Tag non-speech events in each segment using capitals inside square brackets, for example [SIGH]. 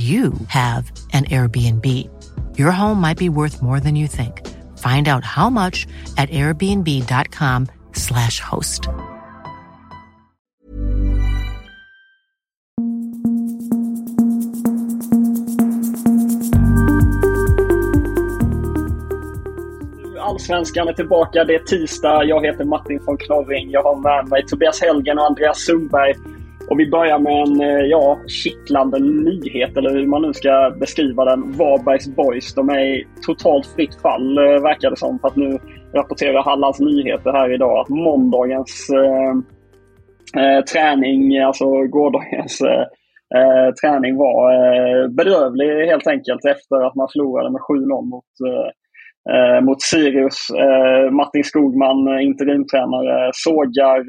you have an Airbnb. Your home might be worth more than you think. Find out how much at airbnb.com/slash host. Allsvenskan är tillbaka. Det är tisdag. Jag heter Martin von Knorring. Jag har med mig Tobias Helgen och Andreas Sundberg. Om vi börjar med en eh, ja, kittlande nyhet, eller hur man nu ska beskriva den. Varbergs Boys. De är i totalt fritt fall, eh, verkar det som. För att nu rapporterar Hallands Nyheter här idag att måndagens eh, eh, träning, alltså gårdagens eh, eh, träning var eh, bedrövlig helt enkelt efter att man förlorade med 7-0 mot mot Sirius. Martin Skogman, interimtränare, sågar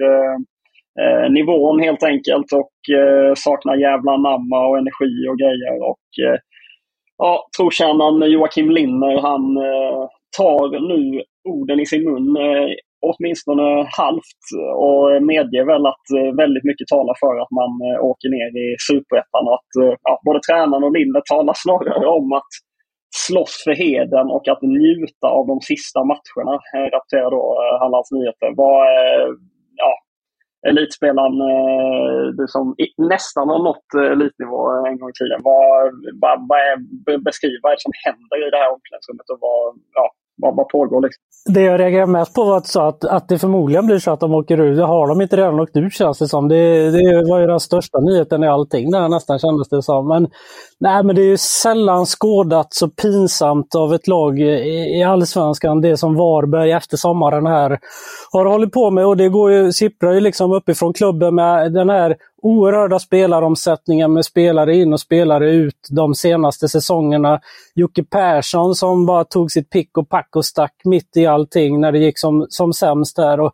eh, nivån helt enkelt och eh, saknar jävla namma och energi och grejer. Och eh, ja, trotjänaren Joakim Linner han eh, tar nu orden i sin mun eh, åtminstone halvt och medger väl att eh, väldigt mycket talar för att man eh, åker ner i superettan. Att eh, ja, både tränaren och Linner talar snarare om att slåss för heden och att njuta av de sista matcherna, eh, rapporterar då eh, Hallands Nyheter. Vad, eh, ja, elitspelaren eh, du som nästan har nått eh, elitnivå en gång i tiden. Vad, vad, vad är, beskriv vad är det som händer i det här omklädningsrummet och vad, ja, vad, vad pågår? Liksom? Det jag reagerar mest på var att, att, att det förmodligen blir så att de åker ut. Har de inte redan åkt ur känns det som. Det, det var ju den största nyheten i allting där nästan kändes det som. Men, nej, men det är ju sällan skådat så pinsamt av ett lag i, allsvenskan, det som Varberg efter sommaren här har hållit på med. Och det går ju, sipprar ju liksom uppifrån klubben med den här oerhörda spelaromsättningen med spelare in och spelare ut de senaste säsongerna. Jocke Persson som bara tog sitt pick och pack och stack mitt i allting när det gick som, som sämst här. Och,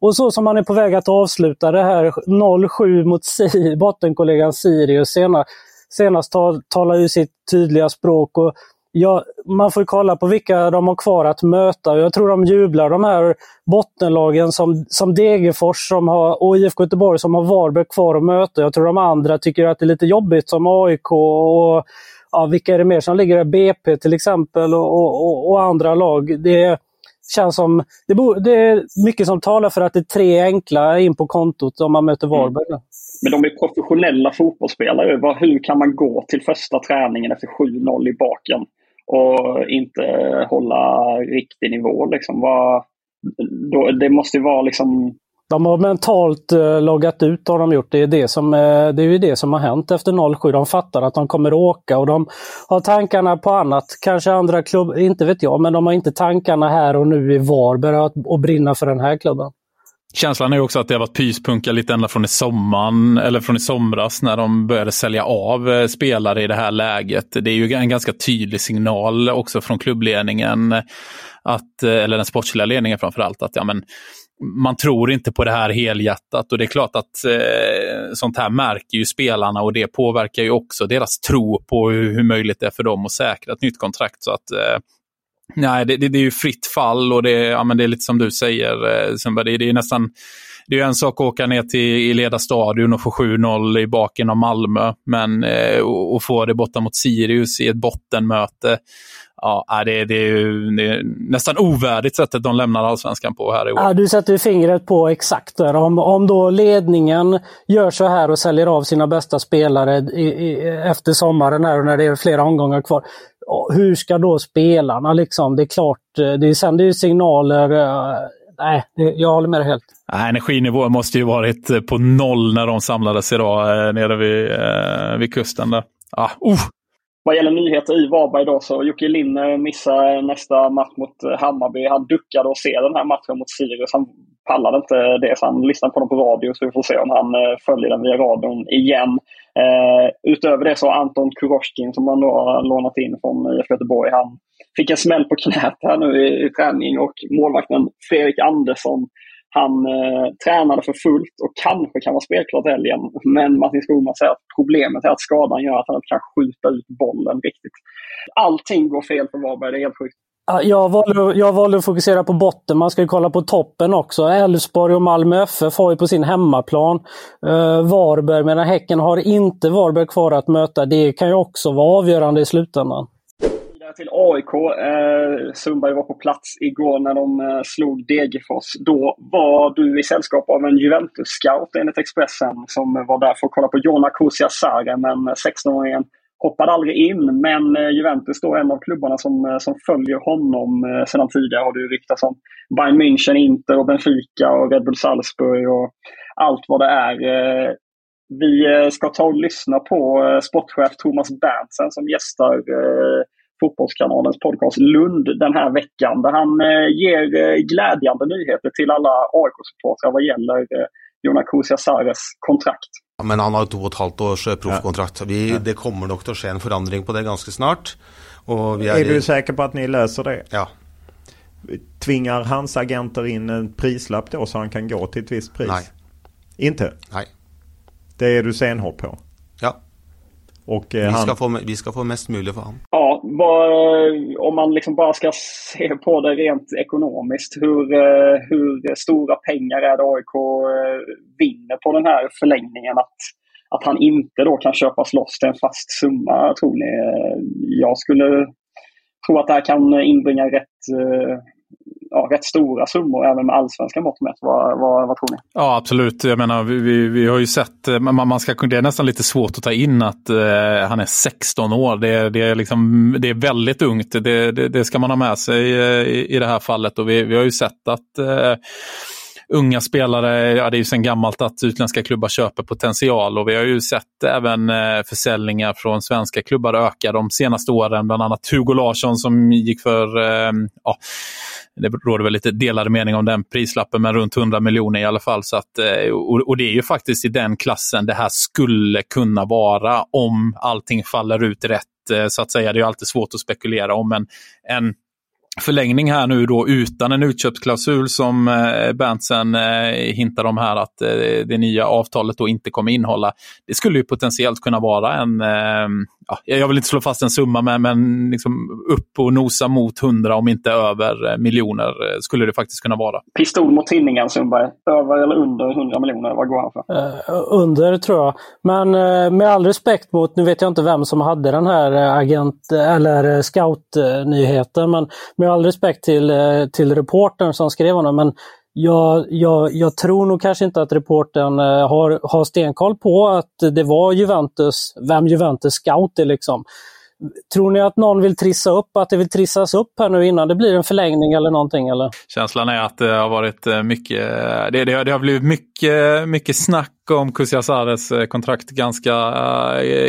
och så som man är på väg att avsluta det här 0-7 mot si, bottenkollegan Sirius senast, senast tal, talar ju sitt tydliga språk. Och ja, man får kolla på vilka de har kvar att möta. Jag tror de jublar, de här bottenlagen som, som Degerfors som har, och IFK Göteborg som har Varberg kvar att möta. Jag tror de andra tycker att det är lite jobbigt som AIK och ja, vilka är det mer som ligger där? BP till exempel och, och, och andra lag. Det känns som, det, bo, det, är mycket som talar för att det är tre enkla in på kontot om man möter mm. Varberg. Mm. Men de är professionella fotbollsspelare. Hur kan man gå till första träningen efter 7-0 i baken? och inte hålla riktig nivå. Liksom. Vad, då, det måste ju vara liksom... De har mentalt eh, loggat ut har de gjort. Det är, det, som, eh, det är ju det som har hänt efter 07. De fattar att de kommer åka och de har tankarna på annat. Kanske andra klubbar, inte vet jag, men de har inte tankarna här och nu i Varberg att, att brinna för den här klubben. Känslan är också att det har varit pyspunka lite ända från i sommaren, eller från i somras när de började sälja av eh, spelare i det här läget. Det är ju en ganska tydlig signal också från klubbledningen, att, eh, eller den sportsliga ledningen framför allt, att ja, men, man tror inte på det här helhjärtat och det är klart att eh, sånt här märker ju spelarna och det påverkar ju också deras tro på hur, hur möjligt det är för dem att säkra ett nytt kontrakt. Så att eh, Nej, det, det, det, är ju fritt fall och det, ja, men det är lite som du säger, eh, det, det är nästan det är ju en sak att åka ner till Leda stadion och få 7-0 i baken av Malmö, men eh, och få det borta mot Sirius i ett bottenmöte. Ja, det, det, är ju, det är nästan ovärdigt sättet de lämnar allsvenskan på här i år. Ja, du sätter fingret på exakt där. Om, om då ledningen gör så här och säljer av sina bästa spelare i, i, efter sommaren här och när det är flera omgångar kvar. Hur ska då spelarna liksom? Det är klart, eh, det sänder ju signaler. Eh, nej, jag håller med dig helt. Energinivån måste ju varit eh, på noll när de samlades idag nere vid, vid kusten. Där. Ah, uh, vad gäller nyheter i Varberg då så Jocke Linne missar nästa match mot eh, Hammarby. Han duckade och ser den här matchen mot Sirius. Han pallade inte det så han lyssnade på dem på radio så vi får se om han eh, följer den via radion igen. Eh, utöver det så har Anton Kuroshkin som man då har lånat in från IFK Göteborg. Han fick en smäll på knät här nu i, i träning och målvakten Fredrik Andersson han eh, tränade för fullt och kanske kan vara spelklar till helgen. Men Martin Skogman säger att problemet är att skadan gör att han inte kan skjuta ut bollen riktigt. Allting går fel för Varberg, det är helt sjukt. Jag valde, jag valde att fokusera på botten. Man ska ju kolla på toppen också. Elfsborg och Malmö FF har ju på sin hemmaplan uh, Varberg, medan Häcken har inte Varberg kvar att möta. Det kan ju också vara avgörande i slutändan till AIK. Eh, Sundberg var på plats igår när de eh, slog Degerfors. Då var du i sällskap av en Juventus-scout enligt Expressen som var där för att kolla på Jona Kusiasare. Men 16-åringen hoppade aldrig in. Men eh, Juventus då en av klubbarna som, eh, som följer honom eh, sedan tidigare. Har det ryktats om Bayern München, Inter och Benfica och Red Bull Salzburg och allt vad det är. Eh, vi eh, ska ta och lyssna på eh, sportchef Thomas Berntsen som gästar Fotbollskanalens podcast Lund den här veckan. Där han eh, ger eh, glädjande nyheter till alla AIK-supportrar vad gäller eh, Jonas Kusiasares kontrakt. Ja, men han har två och ett halvt års proffkontrakt. Vi, ja. Det kommer nog att ske en förändring på det ganska snart. Och vi är, är du säker på att ni löser det? Ja. Tvingar hans agenter in en prislapp då så han kan gå till ett visst pris? Nej. Inte? Nej. Det är du senhårt på? Och, eh, vi, han... ska få, vi ska få mest möjligt för honom. Ja, vad, om man liksom bara ska [LAUGHS] se på det rent ekonomiskt. Hur, eh, hur stora pengar är det AIK eh, vinner på den här förlängningen? Att, att han inte då kan köpas loss till en fast summa, tror ni? Jag skulle tro att det här kan inbringa rätt ja, rätt stora summor även med allsvenska mått mätt. Vad, vad, vad tror ni? Ja, absolut. Jag menar, vi, vi, vi har ju sett, eh, man, man ska, det är nästan lite svårt att ta in att eh, han är 16 år. Det, det, är, liksom, det är väldigt ungt. Det, det, det ska man ha med sig eh, i, i det här fallet. Och vi, vi har ju sett att eh, unga spelare, ja det är ju sedan gammalt att utländska klubbar köper potential och vi har ju sett även eh, försäljningar från svenska klubbar öka de senaste åren. Bland annat Hugo Larsson som gick för, eh, ja, det råder väl lite delade mening om den prislappen, men runt 100 miljoner i alla fall. Så att, eh, och, det är ju faktiskt i den klassen det här skulle kunna vara om allting faller ut rätt. Så att säga, det är alltid svårt att spekulera om, men en förlängning här nu då utan en utköpsklausul som eh, Berntsen eh, hintar om här att eh, det nya avtalet då inte kommer innehålla. Det skulle ju potentiellt kunna vara en, eh, ja, jag vill inte slå fast en summa, men, men liksom upp och nosa mot 100 om inte över eh, miljoner eh, skulle det faktiskt kunna vara. Pistol mot tinningen Sundberg. Över eller under 100 miljoner? Vad går han för? Uh, under tror jag. Men uh, med all respekt mot, nu vet jag inte vem som hade den här agent eller scout-nyheten, men med all respekt till, till reportern som skrev honom, men jag, jag, jag, tror nog kanske inte att reporten eh, har, har stenkoll på att det var Juventus, vem Juventus scout är liksom. Tror ni att någon vill trissa upp, att det vill trissas upp här nu innan det blir en förlängning eller någonting? Eller? Känslan är att det har varit eh, mycket, eh, det, det, det har blivit mycket, mycket snack om Kusiasares kontrakt ganska,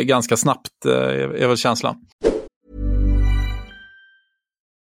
ganska snabbt, är väl känslan.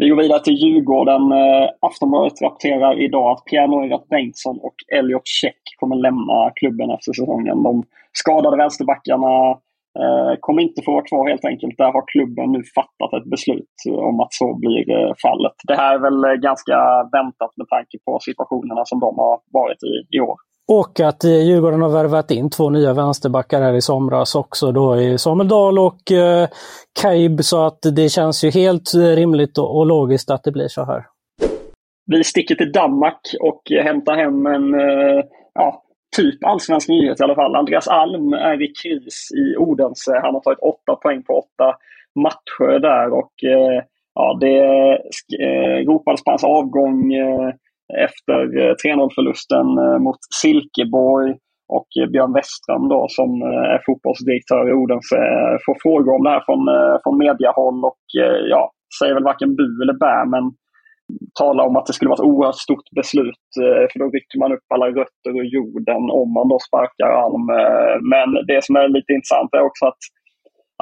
Vi går vidare till Djurgården. Eh, Aftonbladet rapporterar idag att Pierre Neurath Bengtsson och Elliot Check kommer lämna klubben efter säsongen. De skadade vänsterbackarna eh, kommer inte få vara kvar helt enkelt. Där har klubben nu fattat ett beslut eh, om att så blir fallet. Det här är väl ganska väntat med tanke på situationerna som de har varit i i år. Och att eh, Djurgården har värvat in två nya vänsterbackar här i somras också då i Samuel Dahl och eh, Kaib så att det känns ju helt eh, rimligt och, och logiskt att det blir så här. Vi sticker till Danmark och hämtar hem en eh, ja, typ allsvensk nyhet i alla fall. Andreas Alm är i kris i Odense. Han har tagit åtta poäng på åtta matcher där och eh, ja, det eh, ropades på hans avgång eh, efter eh, 3-0-förlusten eh, mot Silkeborg. Och eh, Björn Westram, då, som är fotbollsdirektör i Odense får frågor om det här från, från mediahåll och ja, säger väl varken bu eller bä, men talar om att det skulle vara ett oerhört stort beslut för då rycker man upp alla rötter ur jorden om man då sparkar Alm. Men det som är lite intressant är också att,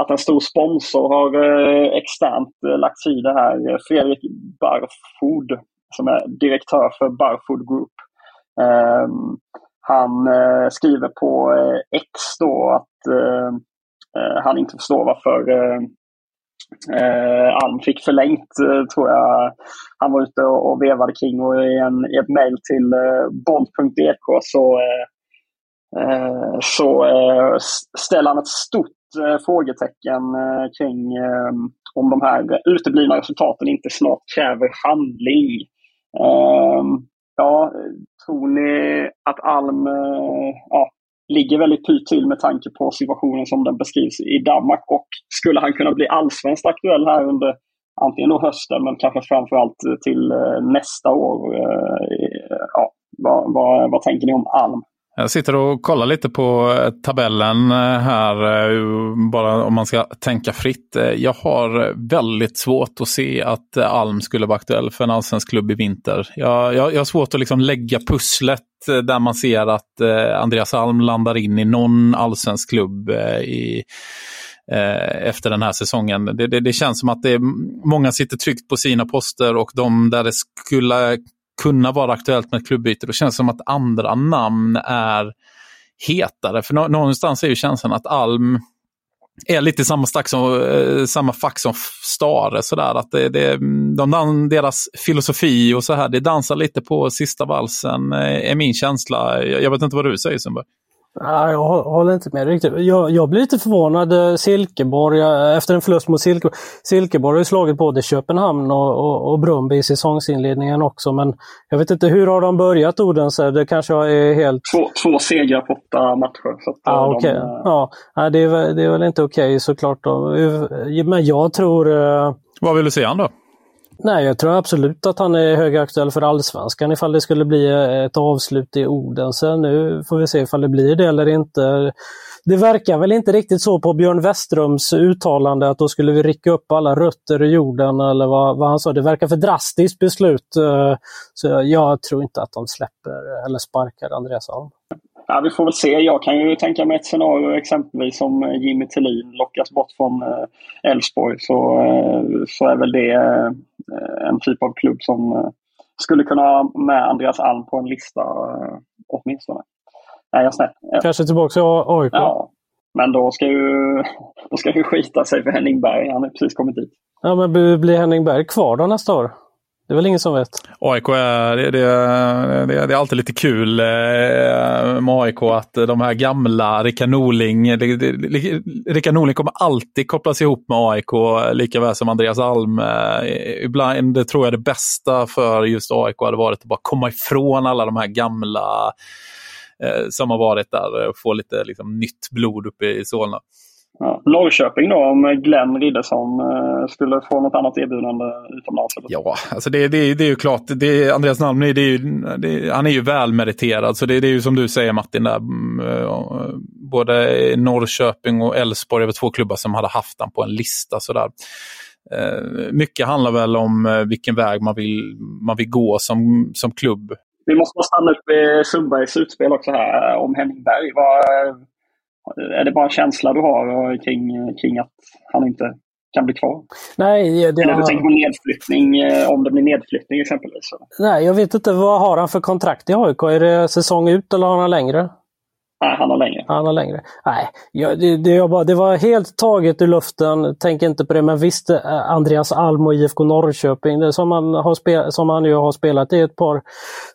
att en stor sponsor har externt lagt sig i det här. Fredrik Barfod som är direktör för Barfood Group. Ehm, han eh, skriver på eh, X då att eh, han inte förstår varför Alm fick förlängt, tror jag han var ute och, och vevade kring. Och i, en, i ett mejl till eh, bolt.dk så, så ställer han ett stort frågetecken kring om de här uteblivna resultaten inte snart kräver handling. Ehm, ja, tror ni att Alm eh, ja, ligger väldigt pyrt till med tanke på situationen som den beskrivs i Danmark? Och skulle han kunna bli allsvenskt aktuell här under antingen då hösten men kanske framförallt till eh, nästa år? Eh, ja, vad, vad, vad tänker ni om Alm? Jag sitter och kollar lite på eh, tabellen eh, här, eh, bara om man ska tänka fritt. Jag har väldigt svårt att se att Alm skulle vara aktuell för en allsvensk klubb i vinter. Jag, jag, jag har svårt att liksom lägga pusslet där man ser att Andreas Alm landar in i någon allsvensk klubb i, efter den här säsongen. Det, det, det, känns som att det är, många sitter tryggt på sina poster och de där det skulle kunna vara aktuellt med ett klubbyte. Då känns det som att andra namn är hetare. För någonstans är ju känslan att Alm är lite samma, stack som, eh, samma fack som Stare. Sådär. Att det, det, de, deras filosofi och så här, det dansar lite på sista valsen, eh, är min känsla. Jag vet inte vad du säger Sundberg. Nej, jag håller inte med riktigt. Jag, jag blir lite förvånad. Eh, Silkeborg, eh, efter en förlust mot Silkeborg. Silkeborg har ju slagit både Köpenhamn och, och, och Brumby i säsongsinledningen också. Men jag vet inte, hur har de börjat Odense? Det kanske är helt... Två, två segrar på åtta matcher. Så ah, de... okay. ja, det, är, det är väl inte okej okay, såklart. Då. Men jag tror... Vad vill du säga då? Nej, jag tror absolut att han är högaktuell för allsvenskan ifall det skulle bli eh, ett avslut i Odense. Nu får vi se ifall det blir det eller inte. Det verkar väl inte riktigt så på Björn Westrums uttalande att då skulle vi rycka upp alla rötter ur jorden eller vad, vad han sa. Det verkar för drastiskt beslut. Eh, så jag tror inte att de släpper eller sparkar Andreas Alm. Ja, vi får väl se. Jag kan ju tänka mig ett scenario exempelvis som eh, Jimmy Tillin lockas bort från eh, Elfsborg så, så är väl det en typ av klubb som skulle kunna ha med Andreas Alm på en lista åtminstone. Är jag snett? Kanske tillbaka till AIK? Ja, men då ska ju, då ska ju skita sig för Henning Berg. Han har precis kommit dit. Ja, men blir Henning Berg kvar då nästa år? Det är väl ingen som vet? AIK är, det, det, det, det är alltid lite kul eh, med AIK att de här gamla Rickard Norling, Rickard Norling kommer alltid kopplas ihop med AIK lika väl som Andreas Alm. Eh, ibland tror jag det bästa för just AIK hade varit att bara komma ifrån alla de här gamla eh, som har varit där och få lite liksom, nytt blod uppe i Solna. Ja. Norrköping då, om Glenn Riddersson eh, skulle få något annat erbjudande utomlands? Eller? Ja, alltså det, det, det är ju klart. Det, Andreas Nalm, det är ju, det, han är ju välmeriterad. Så det, det är ju som du säger Martin, där, mm, både Norrköping och Elfsborg är väl två klubbar som hade haft han på en lista. Sådär. Mycket handlar väl om vilken väg man vill, man vill gå som, som klubb. Vi måste stanna upp vid Sundbergs utspel också här om Henning Berg. Vad, är det bara en känsla du har kring, kring att han inte kan bli kvar? Nej, det Eller du tänker på nedflyttning, eh, om det blir nedflyttning exempelvis? Nej, jag vet inte. Vad har han för kontrakt i AIK? Är det säsong ut eller har han längre? Nej, han har längre. Han har längre. Nej, jag, det, det, bara, det var helt taget ur luften. Tänk inte på det. Men visst, eh, Andreas Alm och IFK Norrköping, det som, han har spel, som han ju har spelat i ett par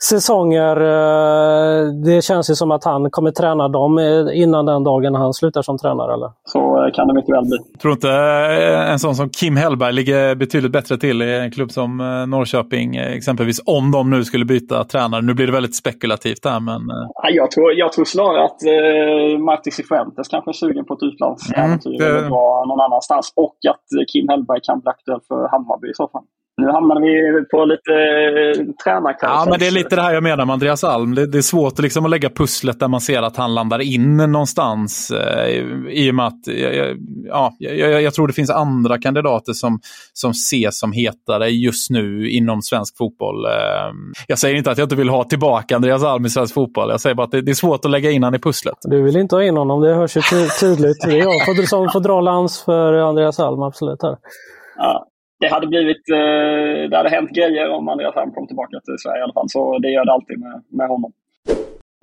säsonger. Eh, det känns ju som att han kommer träna dem eh, innan den dagen han slutar som tränare. Eller? Så kan det mycket väl bli. Tror inte en sån som Kim Hellberg ligger betydligt bättre till i en klubb som Norrköping exempelvis. Om de nu skulle byta tränare. Nu blir det väldigt spekulativt här men... Jag tror, jag tror snarare att eh, Marti Cifuentes kanske är sugen på ett utlandsäventyr mm, det... eller dra någon annanstans. Och att Kim Hellberg kan bli aktuell för Hammarby i så fall. Nu hamnar vi på lite eh, tränarkarusell. Ja, men det är lite det här jag menar med Andreas Alm. Det, det är svårt att, liksom att lägga pusslet där man ser att han landar in någonstans. Eh, I och med att ja, jag, jag, tror det finns andra kandidater som, som ses som hetare just nu inom svensk fotboll. Eh, jag säger inte att jag inte vill ha tillbaka Andreas Alm i svensk fotboll. Jag säger bara att det, det är svårt att lägga in honom i pusslet. Du vill inte ha in honom, det hörs ju tydligt. Det [LAUGHS] är jag som får dra lans för Andreas Alm, absolut. Här. Ja, det hade blivit, eh, det hade hänt grejer om Andreas Alm kom tillbaka till Sverige i alla fall. Så det gör det alltid med, med honom.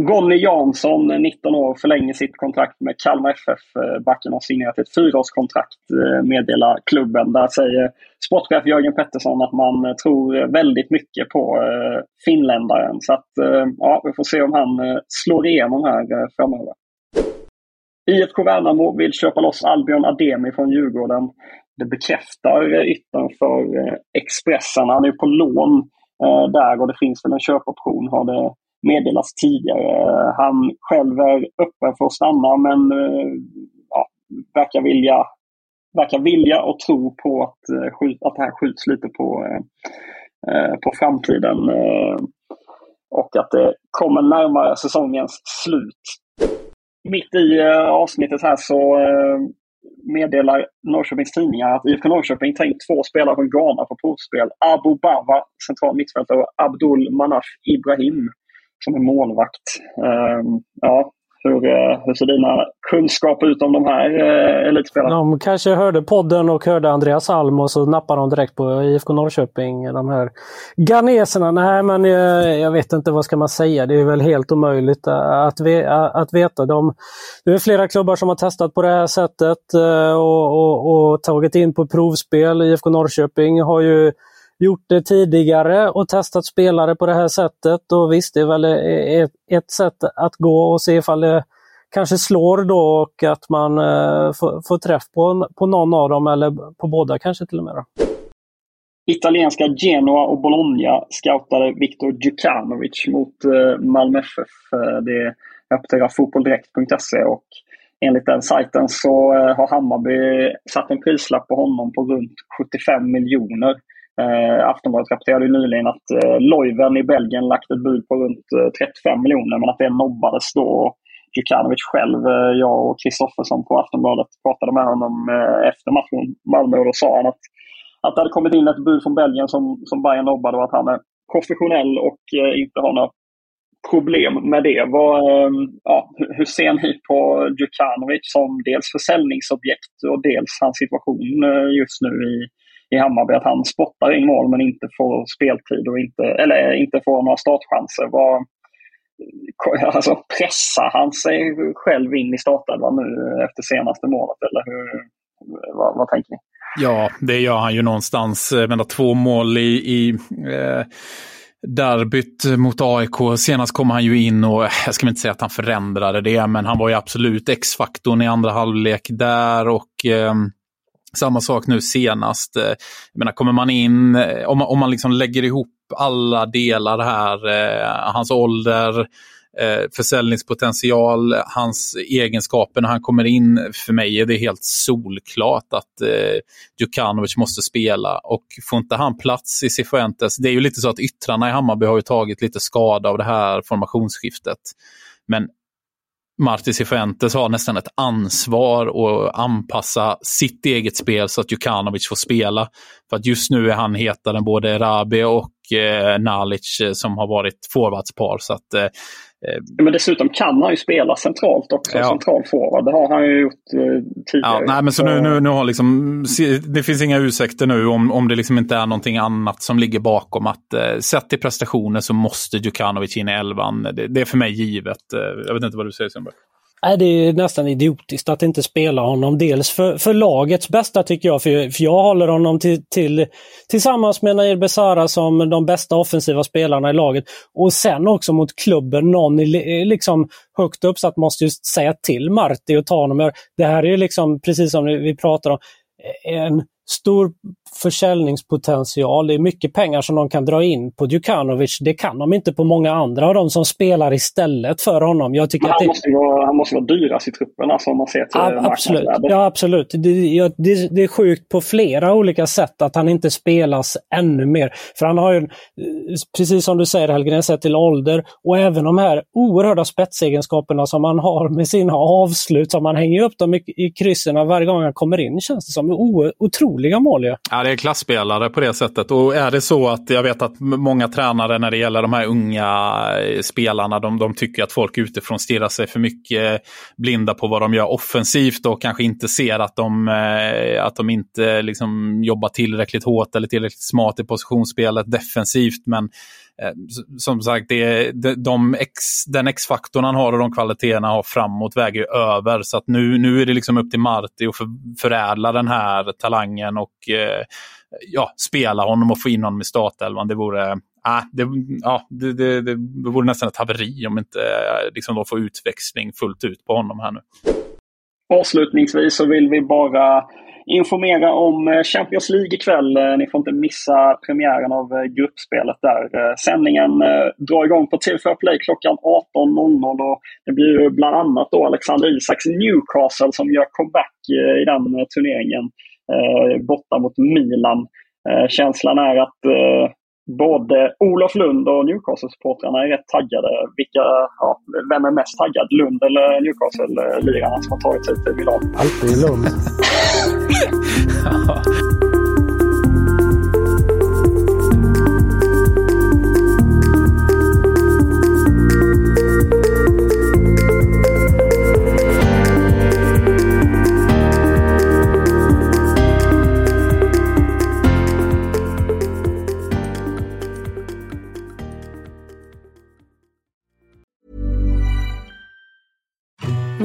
Gonny Jansson, eh, 19 år, förlänger sitt kontrakt med Kalmar FF. Eh, backen har signerat ett fyraårskontrakt, meddelar klubben. Där säger sportchef Jörgen Pettersson att man tror väldigt mycket på finländaren. Så att, ja, vi får se om han slår igenom här framöver. IFK Värnamo vill köpa loss Albion Ademi från Djurgården det bekräftar yttern för eh, Expressen. Han är på lån eh, där och det finns väl en köpoption har det meddelats tidigare. Han själv är öppen för att stanna men eh, ja, verkar vilja verkar vilja och tro på att, att det här skjuts lite på, på framtiden. Och att det kommer närmare säsongens slut. Mitt i avsnittet här så meddelar Norrköpings Tidningar att IFK Norrköping tar in två spelare från Ghana på provspel. Abu Bawa, central mittfältare, och Abdul Manaf Ibrahim som är målvakt. Um, ja, hur, eh, hur ser dina kunskaper ut om de här eh, elitspelarna? De kanske hörde podden och hörde Andreas Alm och så nappade de direkt på IFK Norrköping. De här ganeserna. Nej, men jag, jag, vet inte vad ska man säga. Det är väl helt omöjligt eh, att, ve, att veta. De, det är flera klubbar som har testat på det här sättet och, och, och tagit in på provspel. IFK Norrköping har ju gjort det tidigare och testat spelare på det här sättet. Och visst, det är väl e- e- ett, ett sätt att gå och se ifall det kanske slår då och att man eh, får, får, träff på, på någon av dem eller på båda kanske till och med. Då. Italienska Genoa och Bologna scoutade Viktor Djukanovic mot eh, Malmö FF. Det rapporterar fotbolldirekt.se och enligt den sajten så eh, har Hammarby satt en prislapp på honom på runt 75 miljoner. Eh, Aftonbladet rapporterade nyligen att eh, Leuven i Belgien lagt ett bud på runt eh, 35 miljoner men att det nobbades då. Djukanovic själv, eh, jag och Kristoffersson på Aftonbladet pratade med honom eh, efter matchen Malmö och då sa han att, att det hade kommit in ett bud från Belgien som, som Bayern nobbade och att han är professionell och eh, inte har några problem med det. Vad, eh, ja, hur ser ni på Djukanovic som dels försäljningsobjekt och dels hans situation eh, just nu i, i Hammarby att han spottar in mål men inte får speltid och inte, eller inte får några startchanser. Var, alltså, pressar han sig själv in i startelvan nu efter senaste målet eller hur, vad, vad tänker ni? Ja, det gör han ju någonstans. Eh, men två mål i, i eh, derbyt mot AIK. Senast kom han ju in och eh, jag ska inte säga att han förändrade det, men han var ju absolut X-faktorn i andra halvlek där och eh, samma sak nu senast. Eh, jag menar, kommer man in, eh, om man, om man liksom lägger ihop alla delar här, eh, hans ålder, eh, försäljningspotential, hans egenskaper när han kommer in. För mig är det helt solklart att eh, Djukanovic måste spela och får inte han plats i Cifuentes, det är ju lite så att yttrarna i Hammarby har ju tagit lite skada av det här formationsskiftet. Men Martis Cifuentes har nästan ett ansvar att anpassa sitt eget spel så att Djukanovic får spela. För att just nu är han hetare än både Rabi och eh, Nalic eh, som har varit forwardspar. Så att, eh, men dessutom kan han ju spela centralt också, ja. central forward. Det har han ju gjort eh, tidigare. Ja, nej, men så nu, nu, nu har liksom, det finns inga ursäkter nu om, om det liksom inte är någonting annat som ligger bakom. att eh, Sett till prestationer så måste Djukanovic in i elvan. Det, det, är för mig givet. Eh, jag vet inte vad du säger Sundberg. Nej, det är nästan idiotiskt att inte spela honom. Dels för, för lagets bästa tycker jag, för, för jag håller honom till, till, tillsammans med Nair Besara som de bästa offensiva spelarna i laget. Och sen också mot klubben, någon liksom högt uppsatt måste ju säga till Marti och ta honom. Det här är ju liksom, precis som vi pratar om, en stor försäljningspotential. Det är mycket pengar som de kan dra in på Djukanovic. Det kan de inte på många andra av de som spelar istället för honom. Jag tycker han, det... måste vara, han måste vara dyrast i truppen alltså, om man ser till ja, absolut. Ja, absolut. Det, det, det, är sjukt på flera olika sätt att han inte spelas ännu mer. För han har ju, precis som du säger Helgen, sett till ålder och även de här oerhörda spetsegenskaperna som han har med sina avslut. Som man hänger upp dem i, i kryssen varje gång han kommer in känns det som. O, otroliga mål ja. ja det är klassspelare på det sättet. Och är det så att jag vet att många tränare när det gäller de här unga eh, spelarna, de, de tycker att folk utifrån stirrar sig för mycket eh, blinda på vad de gör offensivt och kanske inte ser att de, eh, att de inte liksom jobbar tillräckligt hårt eller tillräckligt smart i positionsspelet defensivt. Men Eh, som sagt, det, de X, den X-faktorn han har och de kvaliteterna han har framåt väger över. Så att nu, nu är det liksom upp till Marti att för, förädla den här talangen och eh, ja, spela honom och få in honom i startelvan. Det vore, äh, det, ja, det, det, det vore nästan ett haveri om inte eh, liksom, de får utväxling fullt ut på honom här nu. Avslutningsvis så vill vi bara informera om eh, Champions League ikväll. Eh, ni får inte missa premiären av gruppspelet där. Sändningen drar igång på TV4 Play klockan 18.00 och det blir ju bland annat då Alexander Isaks Newcastle som gör comeback i den turneringen borta mot Milan. Känslan är att både Olof Lund och Newcastle-supportrarna är rätt taggade. Vilka, ja, vem är mest taggad? Lund eller Newcastle-lirarna som har tagit sig till Milano? Alltid Lund. [LAUGHS] 哈 [LAUGHS] 哈